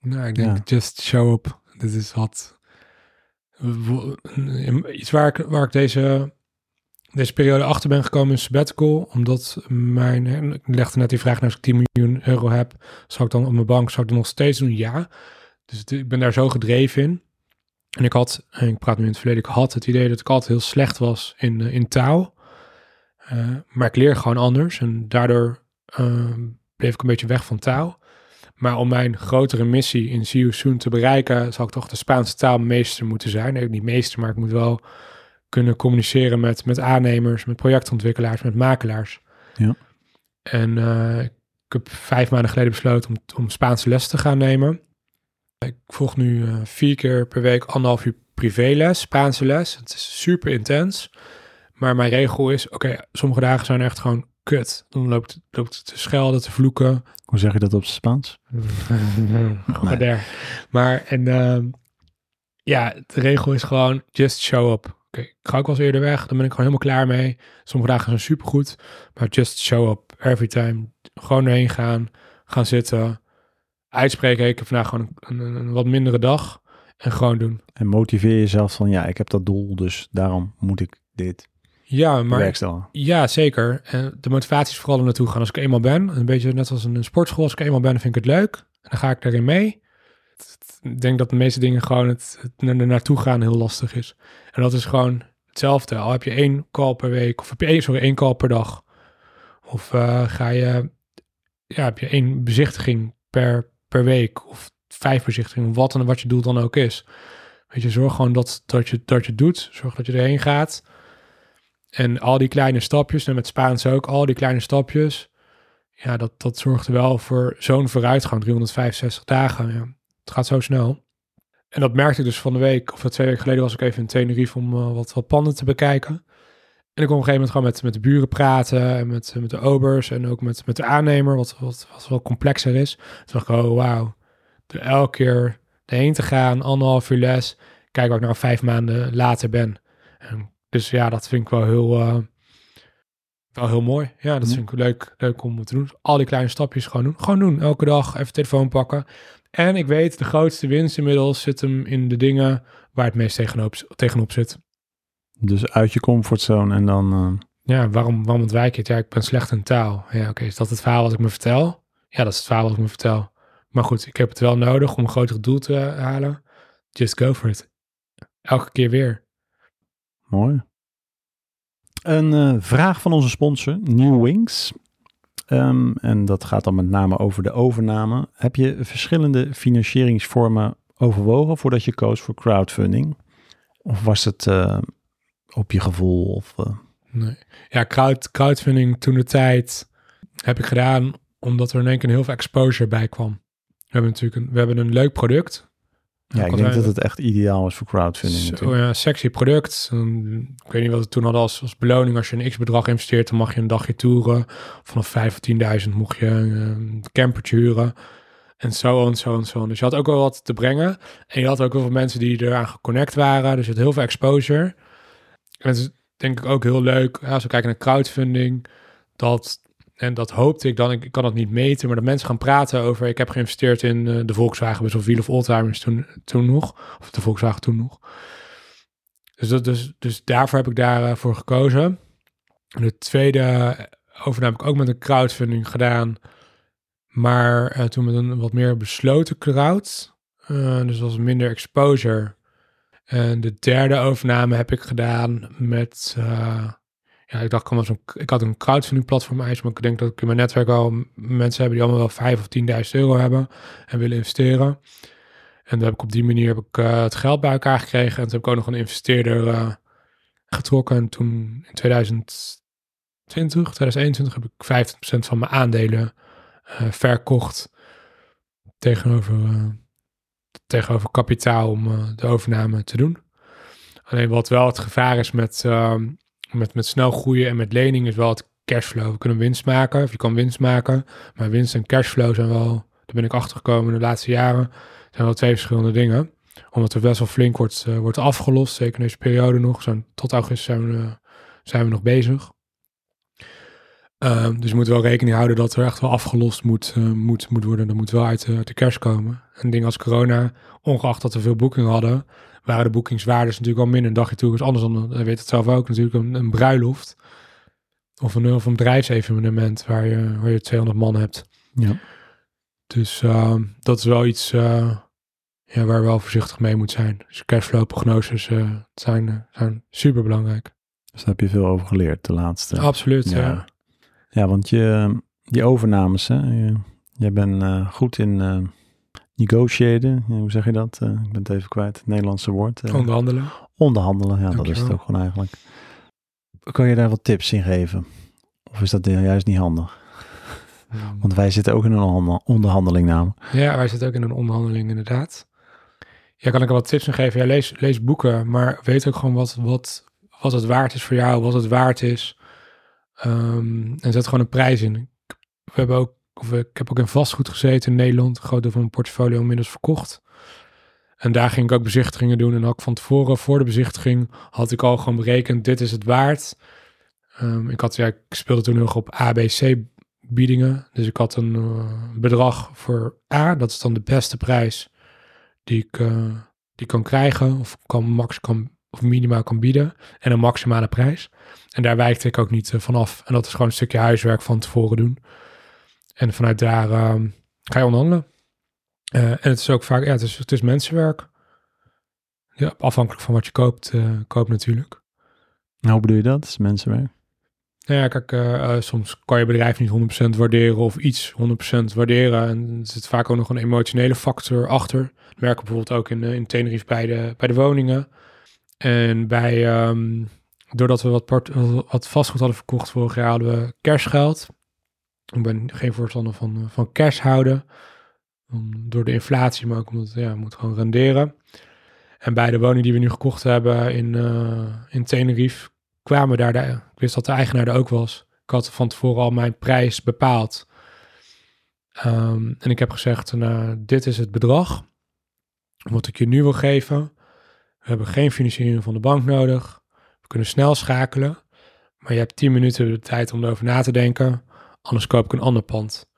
nou, ik denk, ja. just show up. Dit is wat iets waar ik, waar ik deze, deze periode achter ben gekomen in sabbatical. Omdat mijn, ik legde net die vraag naar als ik 10 miljoen euro heb, zou ik dan op mijn bank, zou ik dan nog steeds doen? Ja. Dus ik ben daar zo gedreven in. En ik had, en ik praat nu in het verleden, ik had het idee dat ik altijd heel slecht was in, in taal. Uh, maar ik leer gewoon anders en daardoor uh, bleef ik een beetje weg van taal. Maar om mijn grotere missie in See You Soon te bereiken, zal ik toch de Spaanse taalmeester moeten zijn. Nee, niet meester, maar ik moet wel kunnen communiceren met, met aannemers, met projectontwikkelaars, met makelaars. Ja. En uh, ik heb vijf maanden geleden besloten om, om Spaanse les te gaan nemen. Ik volg nu uh, vier keer per week anderhalf uur privéles, Spaanse les. Het is super intens. Maar mijn regel is, oké, sommige dagen zijn echt gewoon kut. Dan loopt, loopt het te schelden, te vloeken. Hoe zeg je dat op Spaans? nee. Maar en uh, ja, de regel is gewoon just show up. Oké, okay, ik ga ook wel eens eerder weg, dan ben ik gewoon helemaal klaar mee. Sommige dagen zijn supergoed, maar just show up every time. Gewoon erheen gaan, gaan zitten, uitspreken. Ik heb vandaag gewoon een, een, een wat mindere dag en gewoon doen. En motiveer jezelf van ja, ik heb dat doel, dus daarom moet ik dit. Ja, maar ja, zeker. En de motivatie is vooral er naartoe gaan. Als ik eenmaal ben, een beetje net als een sportschool, als ik eenmaal ben, vind ik het leuk. En dan ga ik daarin mee. Ik denk dat de meeste dingen gewoon het, het er naartoe gaan heel lastig is. En dat is gewoon hetzelfde. Al heb je één call per week, of heb je één, sorry, één call per dag. Of uh, ga je, ja, heb je één bezichtiging per, per week, of vijf bezichtigingen, wat en wat je doel dan ook is. Weet je, zorg gewoon dat, dat, je, dat je doet. Zorg dat je erheen gaat. En al die kleine stapjes, en met Spaans ook, al die kleine stapjes, ja, dat, dat zorgt wel voor zo'n vooruitgang, 365 dagen. Ja. Het gaat zo snel. En dat merkte ik dus van de week, of twee weken geleden was ik even in Tenerife om uh, wat, wat panden te bekijken. En ik kon op een gegeven moment gewoon met, met de buren praten en met, met de obers en ook met, met de aannemer, wat, wat, wat wel complexer is. Toen dacht ik, oh wauw, door elke keer erheen te gaan, anderhalf uur les, kijk waar ik nou vijf maanden later ben. En dus ja, dat vind ik wel heel, uh, wel heel mooi. Ja, dat vind ik leuk, leuk om te doen. Al die kleine stapjes gewoon doen. Gewoon doen. Elke dag even telefoon pakken. En ik weet, de grootste winst inmiddels zit hem in de dingen waar het meest tegenop, tegenop zit. Dus uit je comfortzone en dan... Uh... Ja, waarom, waarom ontwijk je het? Ja, ik ben slecht in taal. Ja, oké, is dat het verhaal wat ik me vertel? Ja, dat is het verhaal wat ik me vertel. Maar goed, ik heb het wel nodig om een groter doel te halen. Just go for it. Elke keer weer. Mooi. Een uh, vraag van onze sponsor, New Wings. Um, en dat gaat dan met name over de overname. Heb je verschillende financieringsvormen overwogen voordat je koos voor crowdfunding? Of was het uh, op je gevoel? Of, uh... Nee. Ja, crowd, crowdfunding toen de tijd heb ik gedaan omdat er in één keer heel veel exposure bij kwam. We hebben natuurlijk een, we hebben een leuk product. Ja, ik denk dat het echt ideaal is voor crowdfunding Zo, natuurlijk. ja, sexy product. Dan- Ik weet niet wat we toen hadden als, als beloning. Als je een x-bedrag investeert, dan mag je een dagje toeren. Vanaf 5 of 10.000 mocht je een campertje huren. En zo en zo en zo. Dus je had ook wel wat te brengen. En je had ook wel veel mensen die eraan geconnect waren. Dus je had heel veel exposure. En het is denk ik ook heel leuk, als we kijken naar crowdfunding, dat, en dat hoopte ik dan, ik, kan dat niet meten, maar dat mensen gaan praten over, ik heb geïnvesteerd in eh, de Volkswagen wel Wheel of Oldtimers toen, toen nog, of de Volkswagen toen nog. Dus, dat, dus, dus daarvoor heb ik daarvoor voor gekozen. En de tweede overname heb ik ook met een crowdfunding gedaan, maar eh, toen met een wat meer besloten crowd. Eh, dus was minder exposure. En de derde overname heb ik gedaan met. eh, ja, ik dacht, wel zo'n- ik had een crowdfunding platform eisen, maar ik denk dat ik in mijn netwerk m- mensen hebben die allemaal wel 5 of 10.000 euro hebben en willen investeren. En dan heb ik op die manier heb ik, eh, het geld bij elkaar gekregen. En toen heb ik ook nog een investeerder eh, getrokken. En toen in 2020, 2021 heb ik 15% van mijn aandelen eh, verkocht tegenover, tegenover kapitaal om de overname te doen. Alleen wat wel het gevaar is met, ehm, met, met snel groeien en met lening is wel het cashflow. We kunnen winst maken, of je kan winst maken, maar winst en cashflow zijn wel, daar ben ik achter gekomen de laatste jaren, zijn wel twee verschillende dingen. Omdat er best wel flink wordt, eh, wordt afgelost, zeker in deze periode nog. Zijn, tot augustus zijn we, eh, zijn we nog bezig. Ehm, dus we moeten wel rekening houden dat er echt wel afgelost moet, eh, moet, moet worden. Dat moet wel uit, uit de cash komen. En dingen als corona, ongeacht dat we veel boekingen hadden, waren de boekingswaardes natuurlijk al minder. Een dagje toe is anders dan, je weet het zelf ook, natuurlijk een, een bruiloft. Of een, of een bedrijfsevenement waar je, waar je 200 man hebt. Ja. Dus ehm, dat is wel iets eh, ja, waar je wel voorzichtig mee moet zijn. Dus cashflow prognoses eh, zijn, eh, zijn super belangrijk. Dus daar heb je veel over geleerd de laatste. Absoluut. Ja. Ja. Ja, want je, die overnames, hè, je, jij bent eh, goed in negotiaten. Ja, hoe zeg je dat? Eh, ik ben het even kwijt, het Nederlandse woord. Eh, Onderhandelen. onderhandelen, ja, dat is het ook gewoon eigenlijk. Kan je daar wat tips in geven? Of is dat eh, juist niet handig? Want wij zitten ook in een onderhandel- onderhandeling namelijk. Ja, wij zitten ook in een onderhandeling inderdaad. Ja, kan ik er wat tips in geven? Ja, lees, lees boeken, maar weet ook gewoon wat, wat, wat het waard is voor jou, wat het waard is. Ehm, en zet gewoon een prijs in. We hebben ook, of ik heb ook in vastgoed gezeten in Nederland. Een groot deel van mijn portfolio inmiddels verkocht. En daar ging ik ook bezichtigingen doen. En ik van tevoren, voor de bezichtiging, had ik al gewoon berekend, dit is het waard. Ehm, ik, had, ja, ik speelde toen nog op ABC biedingen. Dus ik had een eh, bedrag voor A, dat is dan de beste prijs die ik, eh, die kan krijgen, of kan max kan, of minimaal kan bieden, en een maximale prijs. En daar wijkte ik ook niet eh, vanaf. En dat is gewoon een stukje huiswerk van tevoren doen. En vanuit daar ehm, ga je onderhandelen. Eh, en het is ook vaak, ja, het is, het is mensenwerk. Ja, afhankelijk van wat je koopt, eh, koopt natuurlijk. Nou, hoe bedoel je dat? Is mensenwerk? Nou ja, kijk, eh, soms kan je bedrijf niet 100% waarderen of iets 100% waarderen. En er zit vaak ook nog een emotionele factor achter. Dat merken we bijvoorbeeld ook in, in Tenerife bij de, bij de woningen. En bij, ehm, doordat we wat, part, wat vastgoed hadden verkocht vorig jaar, hadden we cashgeld. Ik ben geen voorstander van, eh, van cash houden. Om- door de inflatie, maar ook omdat ja, moet gewoon renderen. En bij de woning die we nu gekocht hebben in, eh, in Tenerife, kwamen daar, ik wist dat de eigenaar er ook was. Ik had van tevoren al mijn prijs bepaald. Ehm, en ik heb gezegd, nou, dit is het bedrag wat ik je nu wil geven. We hebben geen financiering van de bank nodig. We kunnen snel schakelen. Maar je hebt 10 minuten de tijd om erover na te denken. Anders koop ik een ander pand.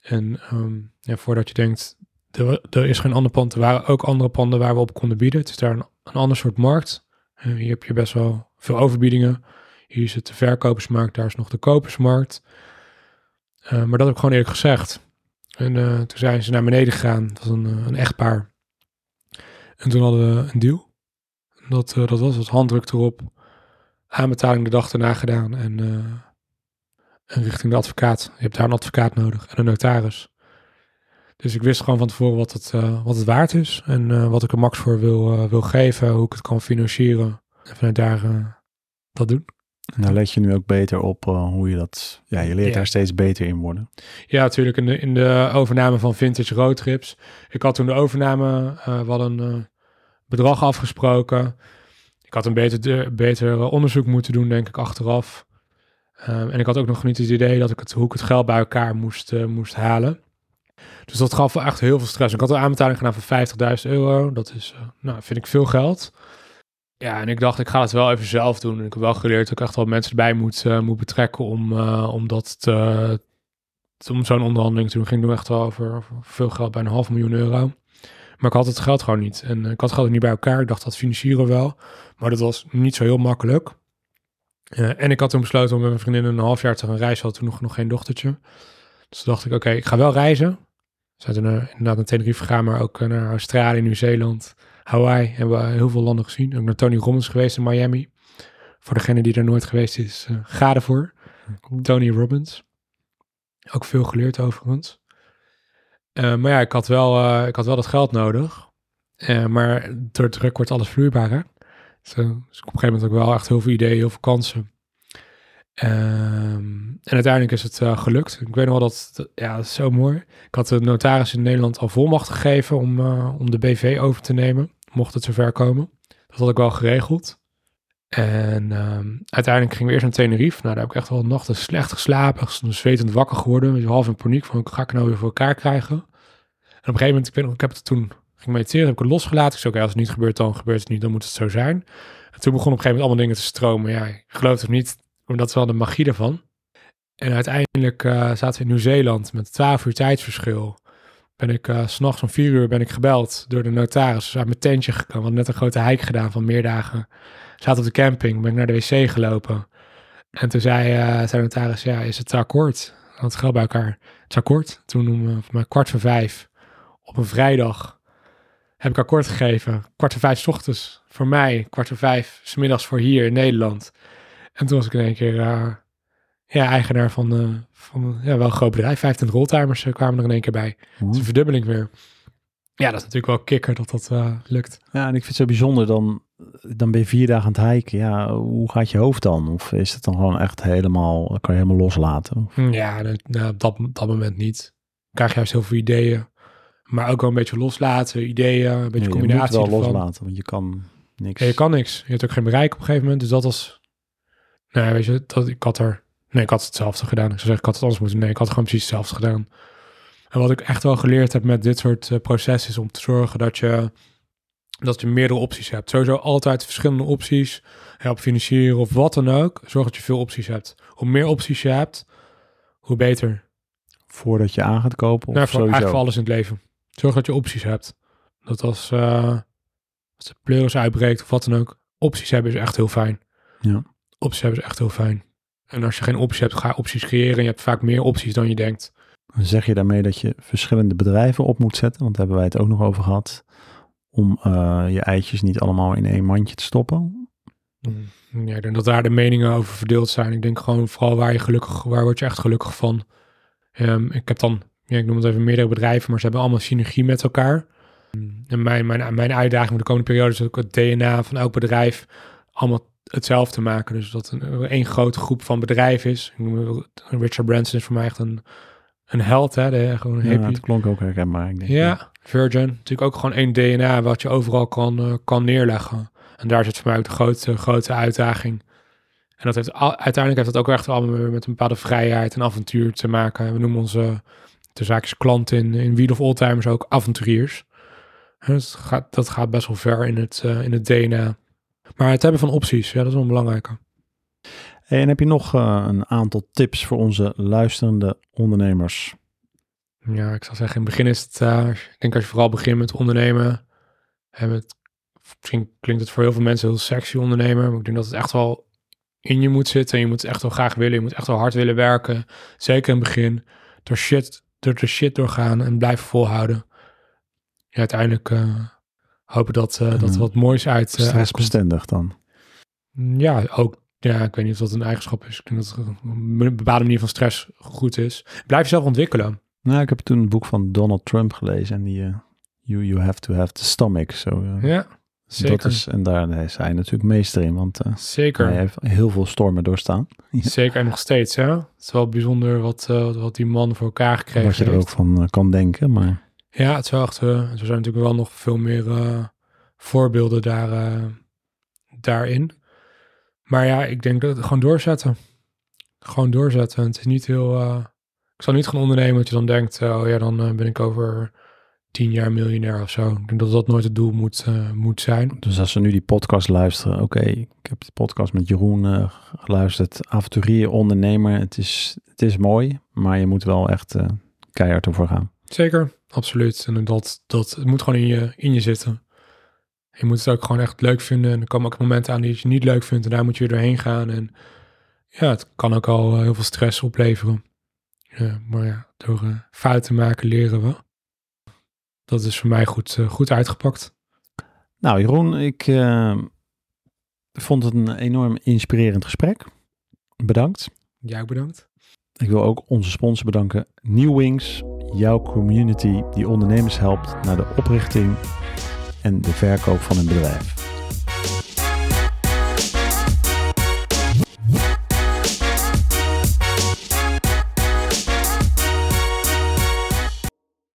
En ehm, ja, voordat je denkt, er, er is geen ander pand. Er waren ook andere panden waar we op konden bieden. Het is daar een, een ander soort markt. Eh, hier heb je best wel veel overbiedingen. Hier is het de verkopersmarkt, daar is nog de kopersmarkt. Eh, maar dat heb ik gewoon eerlijk gezegd. En eh, toen zijn ze naar beneden gegaan. Dat was een, een echtpaar. En toen hadden we een deal. Dat, dat was het handdruk erop. Aanbetaling de dag erna gedaan. En richting de advocaat. Je hebt daar een advocaat nodig en een notaris. Dus ik wist gewoon van tevoren wat het, eh, wat het waard is. En eh, wat ik er max voor wil, eh, wil geven. Hoe ik het kan financieren. En vanuit daar dat doen. En daar let je nu ook beter op hoe je dat... Ja, je leert Ja. daar steeds beter in worden. Ja, natuurlijk in de, in de overname van Vintage Roadtrips. Ik had toen de overname, we hadden een bedrag afgesproken. Ik had een beter, beter onderzoek moeten doen, denk ik, achteraf. Ehm, en ik had ook nog niet het idee dat ik het, hoe ik het geld bij elkaar moest, eh, moest halen. Dus dat gaf echt heel veel stress. Ik had een aanbetaling gedaan van 50.000 euro. Dat is, eh, nou, vind ik veel geld. Ja, en ik dacht, ik ga het wel even zelf doen. En ik heb wel geleerd dat ik echt wel mensen erbij moet, eh, moet betrekken om, om dat om zo'n onderhandeling te doen. ging toen echt wel over, veel geld, bijna een half miljoen euro. Maar ik had het geld gewoon niet. En ik had het geld niet bij elkaar. Ik dacht, dat financieren we wel. Maar dat was niet zo heel makkelijk. Eh, en ik had toen besloten om met mijn vriendin een half jaar te gaan reizen. Had toen nog, nog geen dochtertje. Dus toen dacht ik, oké, ik ga wel reizen. We zijn toen eh, inderdaad naar Tenerife gegaan, maar ook eh, naar Australië, Nieuw-Zeeland, Hawaii. Hebben we heel veel landen gezien. Ook naar Tony Robbins geweest in Miami. Voor degene die er nooit geweest is, eh ga ervoor. Tony Robbins. Ook veel geleerd overigens. Eh, maar ja, ik had, wel, ik had wel dat geld nodig. Maar door druk wordt alles vloeibaar. Eh, dus op een gegeven moment ook wel echt heel veel ideeën, heel veel kansen. Ehm, en uiteindelijk is het eh, gelukt. Ik weet nog wel dat, ja, is zo mooi. Ik had de notaris in Nederland al volmacht gegeven om, eh, om de BV over te nemen, mocht het zover komen. Dat had ik wel geregeld. En ehm, uiteindelijk gingen we eerst naar Tenerife. Nou, daar heb ik echt wel nachten slecht geslapen. Zwetend wakker geworden. Half in paniek van, ga ik nou weer voor elkaar krijgen? En op een gegeven moment, ik, weet nog, ik heb het toen ging mediteren, heb ik het losgelaten. Ik zei, oké, als het niet gebeurt, dan gebeurt het niet. Dan moet het zo zijn. En toen begon op een gegeven moment allemaal dingen te stromen. Ja, geloof het niet, maar dat is wel de magie ervan. En uiteindelijk eh, zaten we in Nieuw-Zeeland met 12 uur tijdsverschil. Ben ik eh, s s'nachts om 4 uur ben ik gebeld door de notaris. Dus uit mijn tentje gekomen. We hadden net een grote hike gedaan van meer dagen. Zaten op de camping, ben ik naar de wc gelopen. En toen zei, eh zei de notaris, ja, is het akkoord? Had het geld bij elkaar. Het is akkoord. Toen eh, voor mij kwart voor vijf op een vrijdag heb ik akkoord gegeven. Kwart voor vijf 's ochtends voor mij, kwart voor vijf 's middags voor hier in Nederland. En toen was ik in één keer eh, ja, eigenaar van, eh, van ja, wel een groot bedrijf. 25 rolltimers eh, kwamen er in één keer bij. Dat is een verdubbeling weer. Ja, dat is natuurlijk wel kikker dat dat lukt. Ja, en ik vind het zo bijzonder, dan, dan ben je vier dagen aan het hiken. Ja, hoe gaat je hoofd dan? Of is het dan gewoon echt helemaal, kan je helemaal loslaten? Hm, Ja, dat- nou, op dat, dat moment niet. Ik krijg juist heel veel ideeën. Maar ook wel een beetje loslaten, ideeën, een beetje je combinatie moet wel ervan. loslaten, want je kan niks. Ja, je kan niks. Je hebt ook geen bereik op een gegeven moment. Dus dat was... Nou, weet je, dat, ik had er... Nee, ik had hetzelfde gedaan. Ik zou zeggen, ik had het anders moeten. Nee, ik had gewoon precies hetzelfde gedaan. En wat ik echt wel geleerd heb met dit soort eh, processen... is om te zorgen dat je, dat je meerdere opties hebt. Sowieso altijd verschillende opties. Help financieren of wat dan ook. Zorg dat je veel opties hebt. Hoe meer opties je hebt, hoe beter. Voordat je aan gaat kopen of Nou, voor, sowieso? eigenlijk voor alles in het leven. Zorg dat je opties hebt. Dat als, eh, als de pleuris uitbreekt of wat dan ook, opties hebben is echt heel fijn. Ja. Opties hebben is echt heel fijn. En als je geen opties hebt, ga opties creëren. En je hebt vaak meer opties dan je denkt. Zeg je daarmee dat je verschillende bedrijven op moet zetten, want daar hebben wij het ook nog over gehad, om eh, je eitjes niet allemaal in één mandje te stoppen. Ja, ik denk dat daar de meningen over verdeeld zijn. Ik denk gewoon vooral waar je gelukkig, waar word je echt gelukkig van. Ehm, ik heb dan, ja, ik noem het even meerdere bedrijven, maar ze hebben allemaal synergie met elkaar. En mijn, mijn, mijn uitdaging voor de komende periode is ook het DNA van elk bedrijf allemaal hetzelfde maken. Dus dat een één grote groep van bedrijven is. Richard Branson is voor mij echt een, een held, hè? De, gewoon een Ja, hippie. het klonk ook herkenbaar. Ik denk, Ja, Virgin. Natuurlijk ook gewoon één DNA wat je overal kan, eh, kan neerleggen. En daar zit voor mij ook de grote, grote uitdaging. En dat heeft, al- uiteindelijk heeft dat ook echt allemaal met een bepaalde vrijheid en avontuur te maken. We noemen onze de zaakjes klanten in, in Wheel of Oldtimers ook avonturiers. Dat gaat, dat gaat best wel ver in het, eh, in het DNA. Maar het hebben van opties, ja, dat is wel belangrijk. Hey, en heb je nog eh, een aantal tips voor onze luisterende ondernemers? Ja, ik zou zeggen, in het begin is het, eh, ik denk als je vooral begint met ondernemen, en met, misschien klinkt het voor heel veel mensen heel sexy ondernemer, maar ik denk dat het echt wel in je moet zitten en je moet het echt wel graag willen, je moet echt wel hard willen werken, zeker in het begin, door shit, door de shit doorgaan en blijven volhouden. Ja, uiteindelijk eh, hopen dat, eh, dat er Mhm. wat moois uit, eh. Stressbestendig dan. Ja, ook. Ja, ik weet niet of dat een eigenschap is. Ik denk dat een bepaalde manier van stress goed is. Blijf jezelf ontwikkelen. Nou, ik heb toen een boek van Donald Trump gelezen en die you, you have to have the stomach. Zo, Ja. Zeker. Dat is, en daar is hij natuurlijk meester in, want uh, Zeker. hij heeft heel veel stormen doorstaan. Zeker, en nog steeds. Hè? Het is wel bijzonder wat, uh, wat die man voor elkaar gekregen heeft. Wat je er ook van uh, kan denken, maar... Ja, het is wel echt... er zijn natuurlijk wel nog veel meer voorbeelden daar, daarin. Maar ja, ik denk dat gewoon doorzetten. Gewoon doorzetten. Het is niet heel... ik zal niet gaan ondernemen dat je dan denkt... oh ja, dan ben ik over tien jaar miljonair of zo. Ik denk dat dat nooit het doel moet, uh, moet zijn. Dus als ze nu die podcast luisteren, oké, ik heb de podcast met Jeroen uh, geluisterd, avonturier, ondernemer, het is, het is mooi, maar je moet wel echt uh, keihard ervoor gaan. Zeker, absoluut. En dat, dat het moet gewoon in je, in je zitten. Je moet het ook gewoon echt leuk vinden. En er komen ook momenten aan die je niet leuk vindt en daar moet je doorheen gaan. En ja, het kan ook al heel veel stress opleveren. Maar ja, door fouten maken leren we dat is voor mij goed, uh, goed uitgepakt. Nou, Jeroen, ik uh, vond het een enorm inspirerend gesprek. Bedankt. Jij bedankt. Ik wil ook onze sponsor bedanken, New Wings, jouw community die ondernemers helpt naar de oprichting en de verkoop van een bedrijf.